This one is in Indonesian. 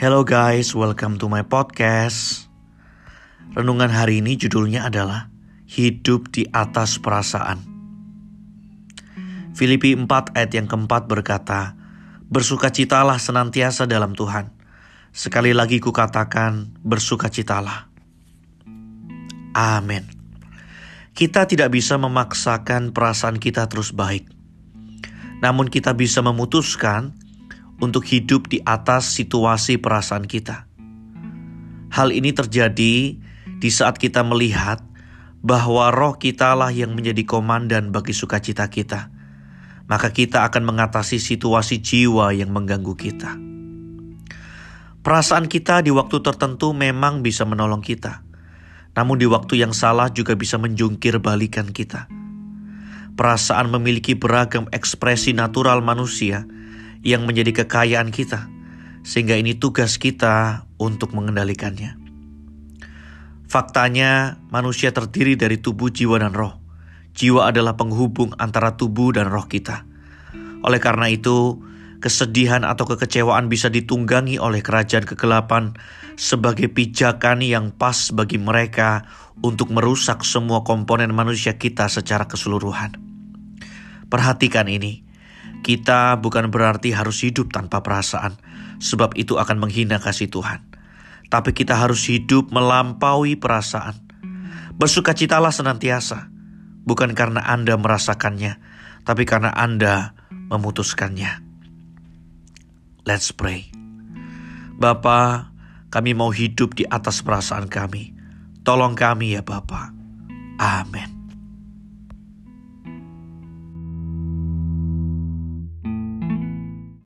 Hello guys, welcome to my podcast. Renungan hari ini judulnya adalah Hidup di atas perasaan. Filipi 4 ayat yang keempat berkata, Bersukacitalah senantiasa dalam Tuhan. Sekali lagi kukatakan, bersukacitalah. Amin. Kita tidak bisa memaksakan perasaan kita terus baik. Namun kita bisa memutuskan untuk hidup di atas situasi perasaan kita. Hal ini terjadi di saat kita melihat bahwa roh kita lah yang menjadi komandan bagi sukacita kita. Maka kita akan mengatasi situasi jiwa yang mengganggu kita. Perasaan kita di waktu tertentu memang bisa menolong kita. Namun di waktu yang salah juga bisa menjungkir balikan kita. Perasaan memiliki beragam ekspresi natural manusia yang menjadi kekayaan kita, sehingga ini tugas kita untuk mengendalikannya. Faktanya, manusia terdiri dari tubuh, jiwa, dan roh. Jiwa adalah penghubung antara tubuh dan roh kita. Oleh karena itu, kesedihan atau kekecewaan bisa ditunggangi oleh kerajaan kegelapan sebagai pijakan yang pas bagi mereka untuk merusak semua komponen manusia kita secara keseluruhan. Perhatikan ini kita bukan berarti harus hidup tanpa perasaan, sebab itu akan menghina kasih Tuhan. Tapi kita harus hidup melampaui perasaan. Bersukacitalah senantiasa, bukan karena Anda merasakannya, tapi karena Anda memutuskannya. Let's pray. Bapa, kami mau hidup di atas perasaan kami. Tolong kami ya Bapa. Amin.